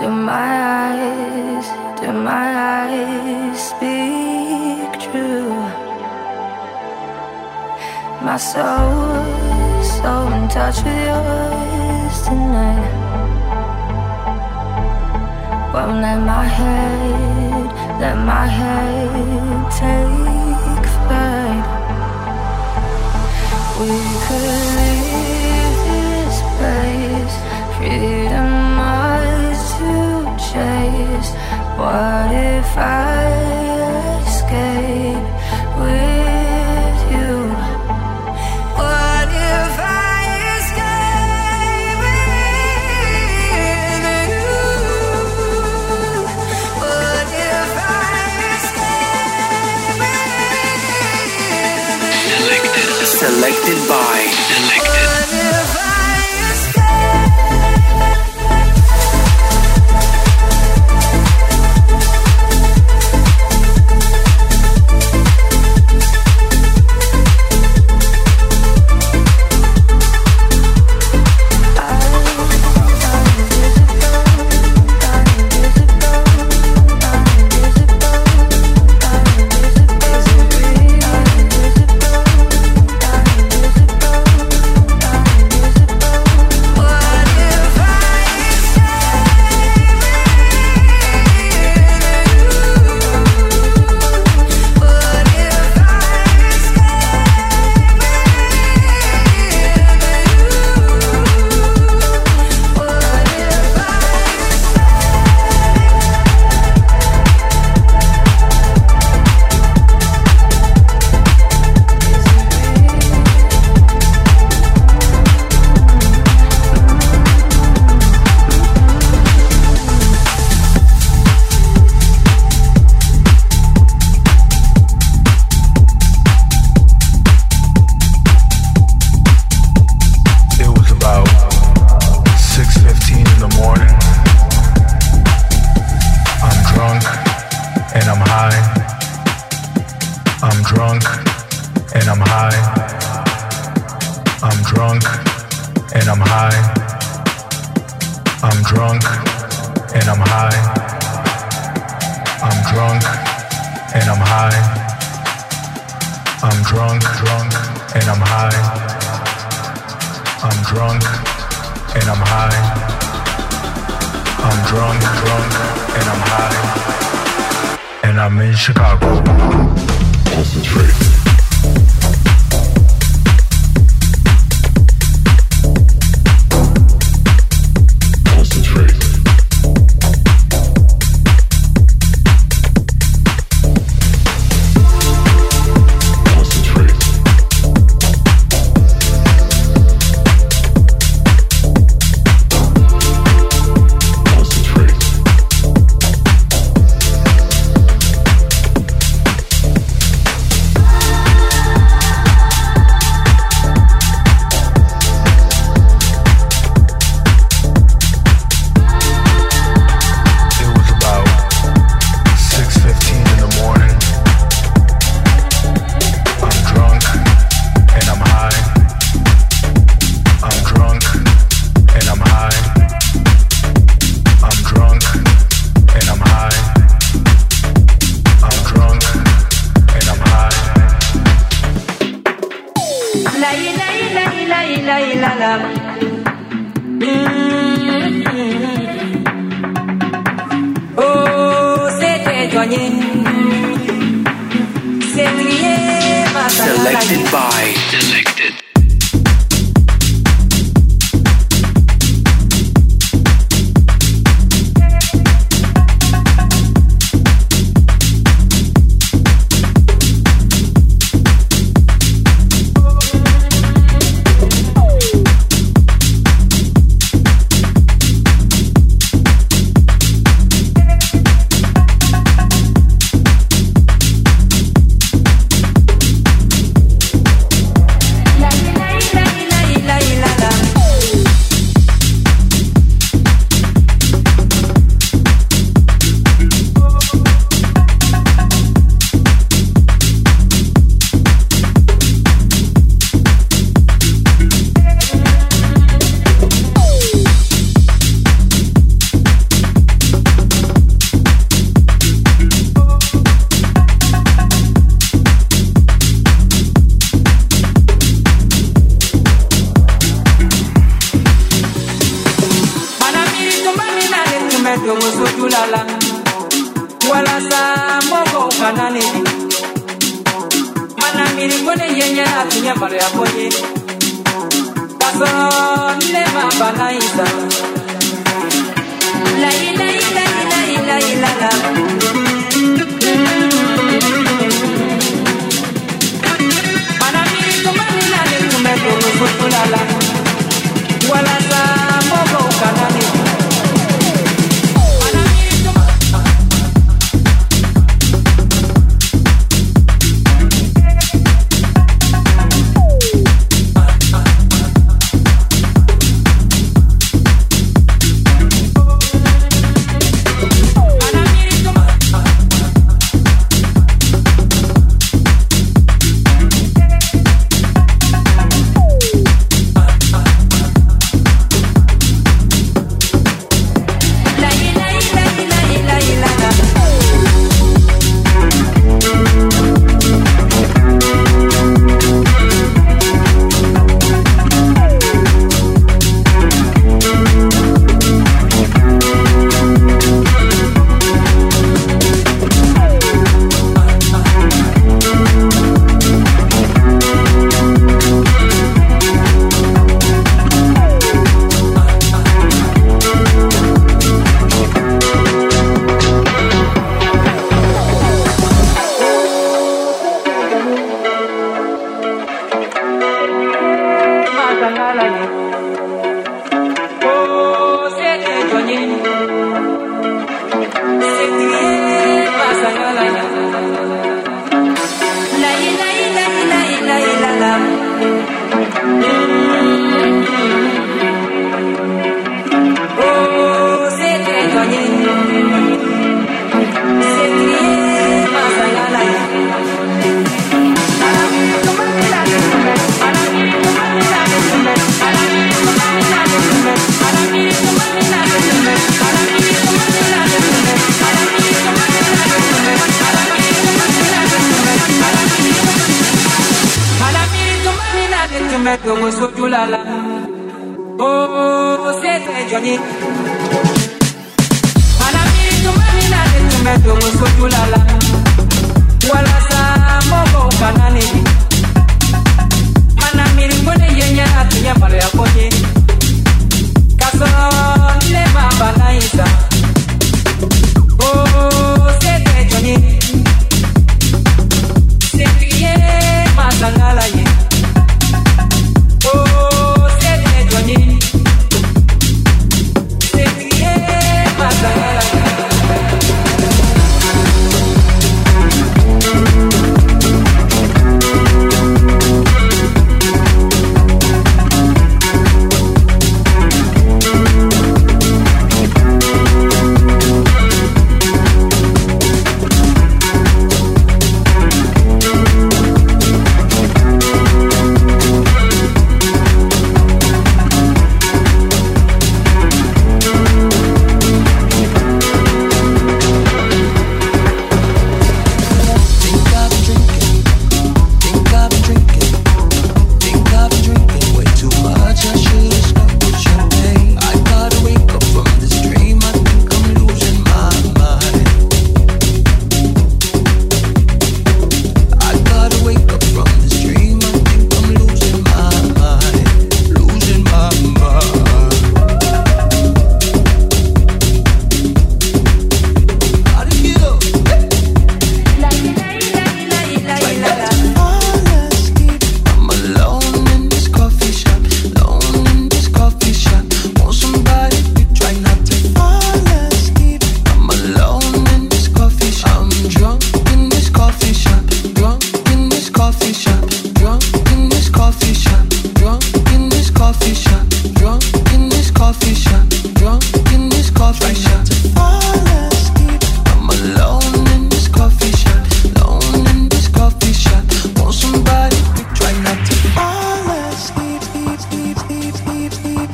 Do my eyes, do my eyes speak true? My soul, so in touch with yours tonight. Won't let my head, let my head take flight. We could leave this place, freedom chase. What if I escape?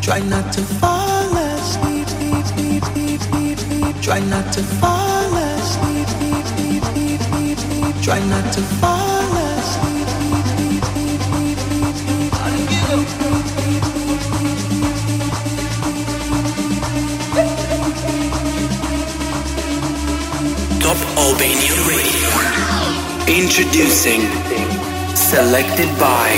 Try not to fall asleep, sleep, sleep, sleep, sleep, sleep. Try not to fall asleep, sleep, sleep, sleep, sleep, sleep. Try not to fall asleep, sleep, sleep, sleep, sleep, sleep, sleep. sleep, sleep, sleep, sleep, sleep, sleep. Top Albania Radio. Introducing, selected by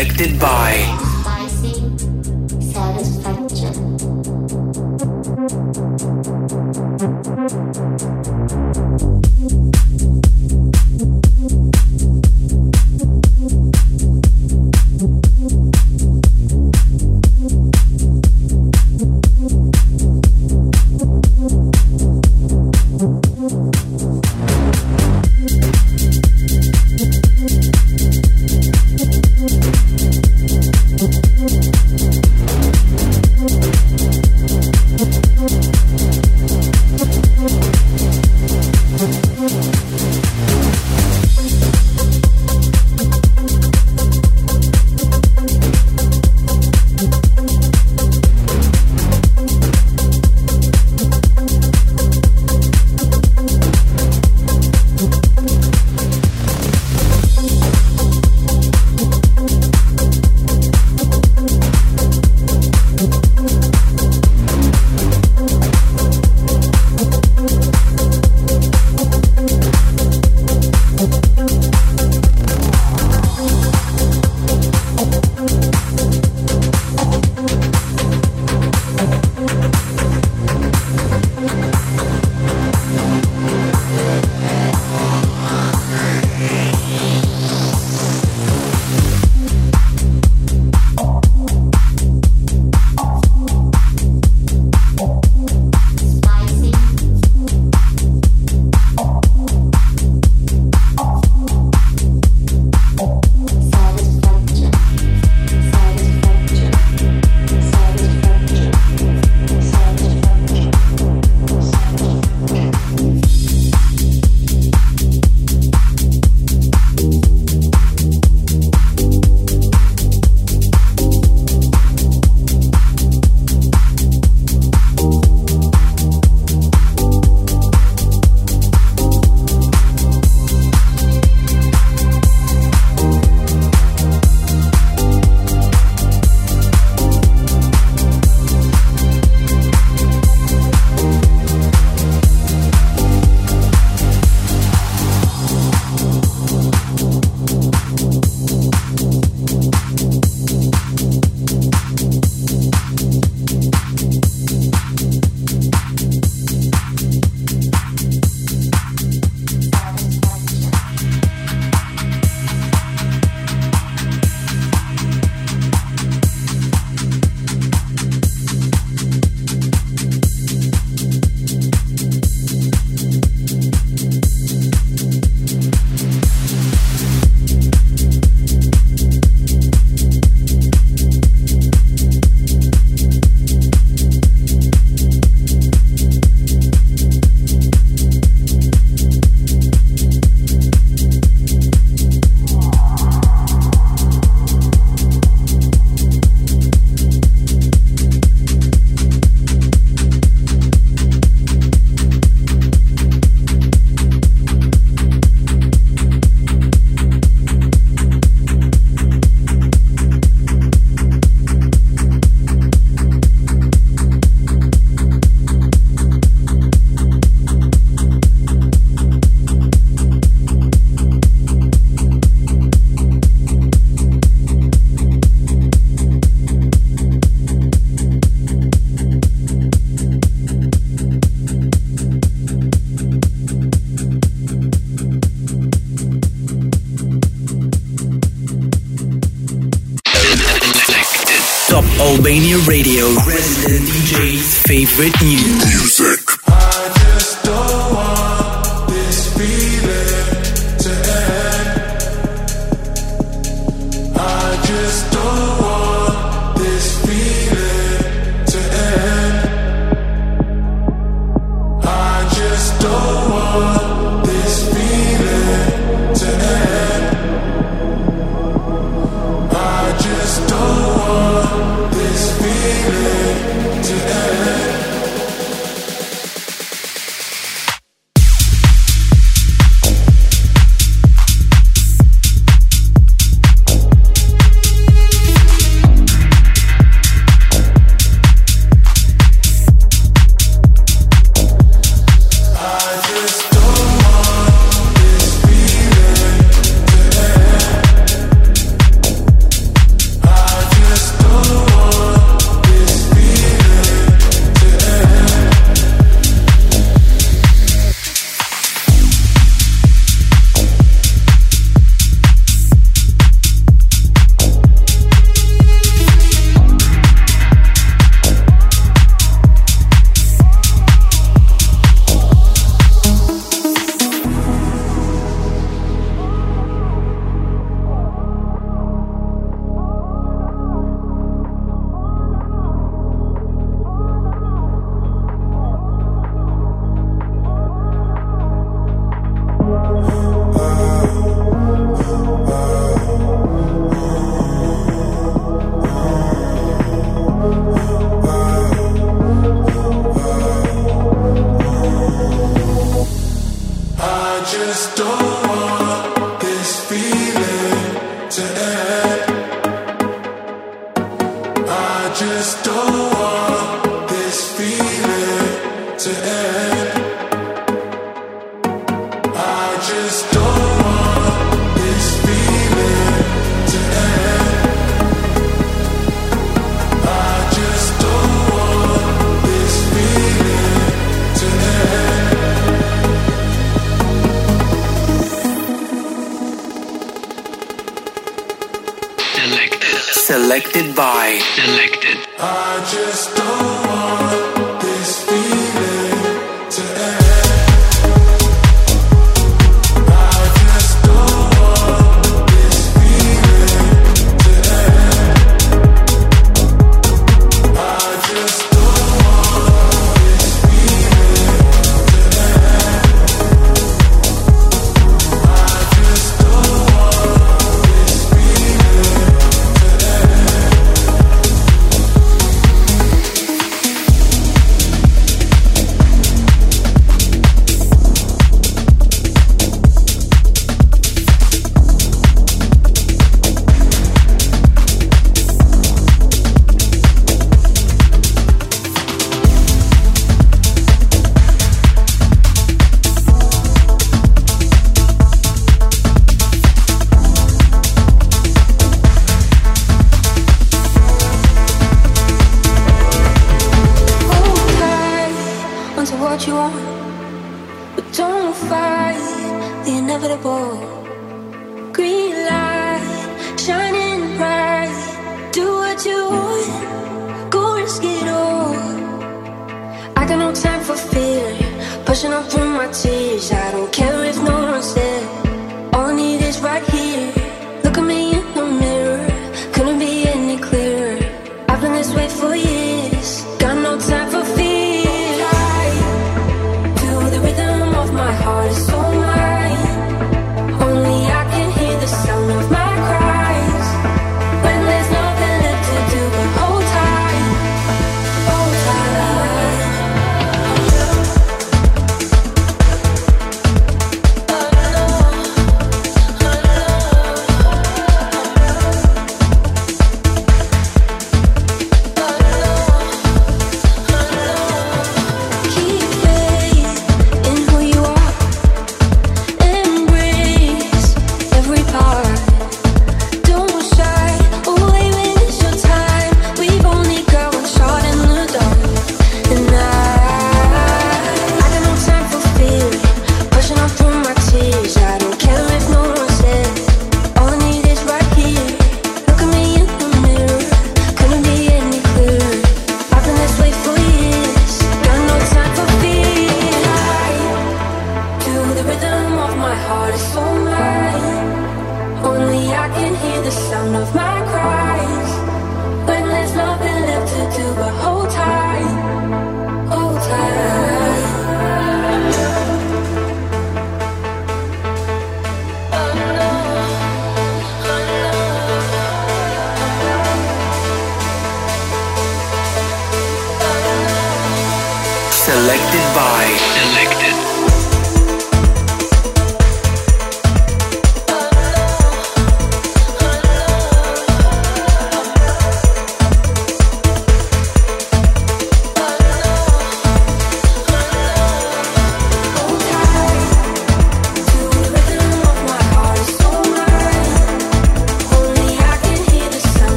Selected by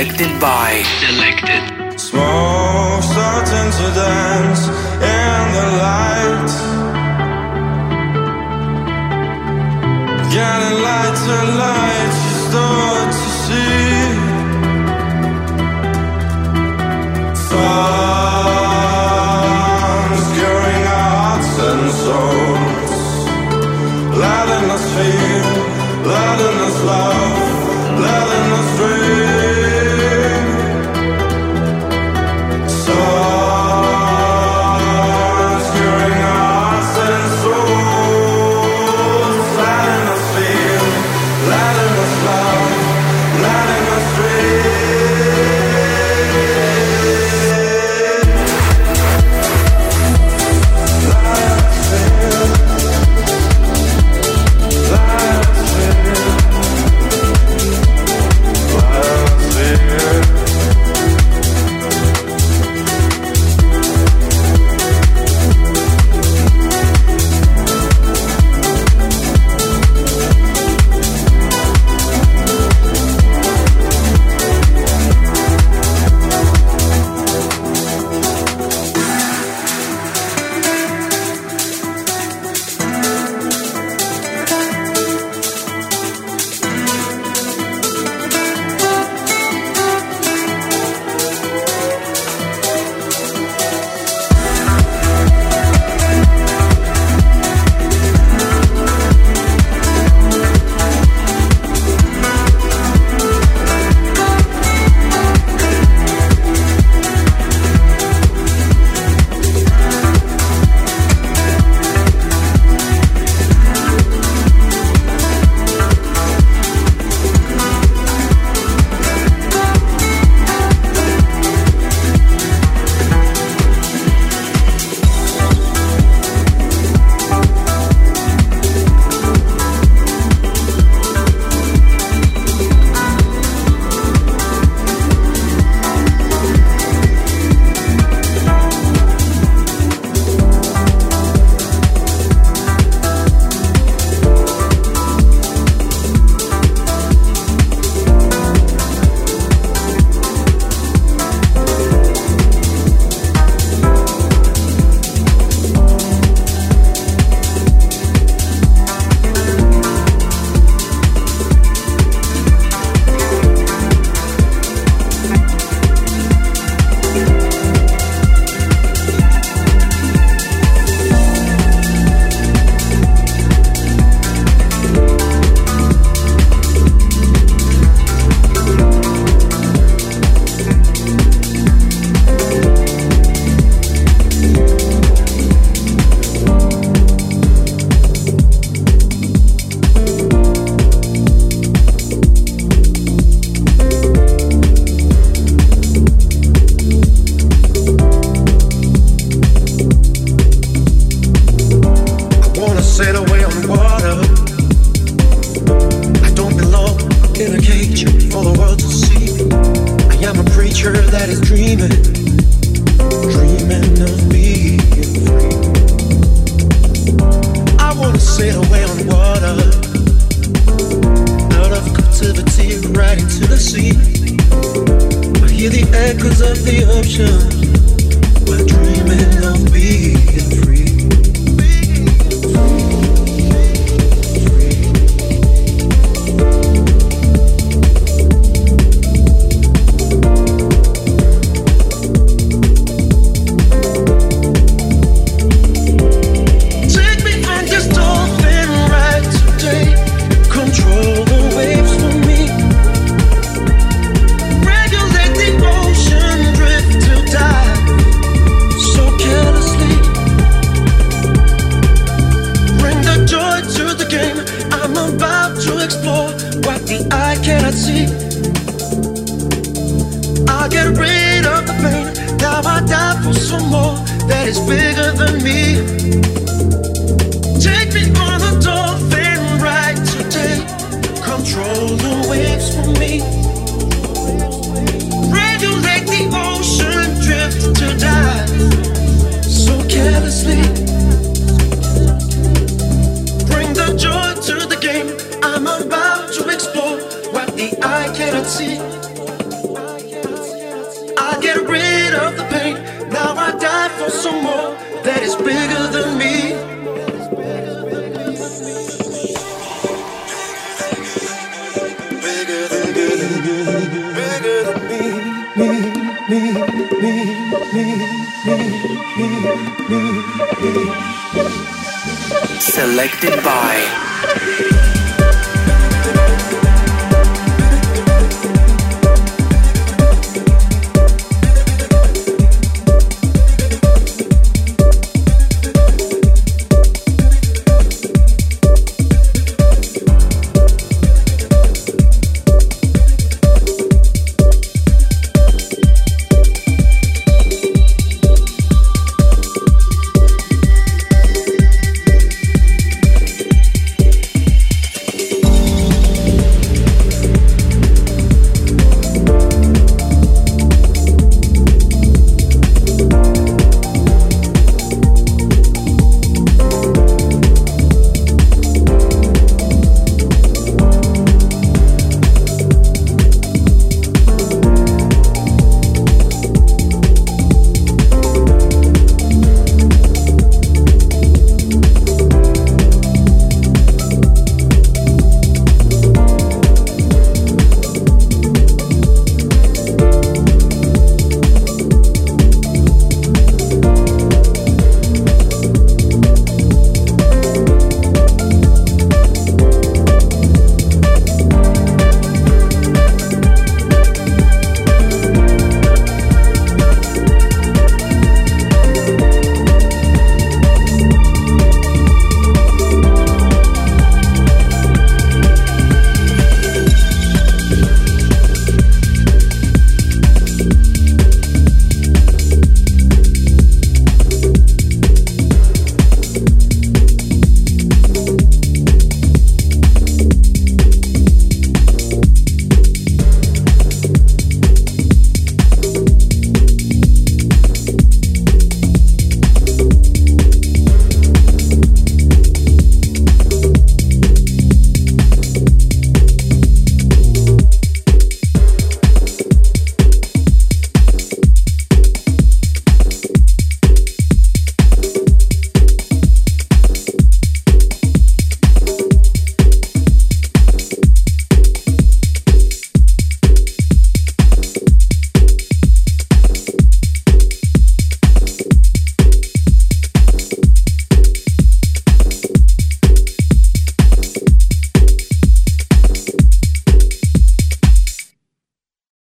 Selected by. Selected. Smoke starting to dance in the light. Getting lighter, light you start to see. Sun curing our hearts and souls, lighting us fear.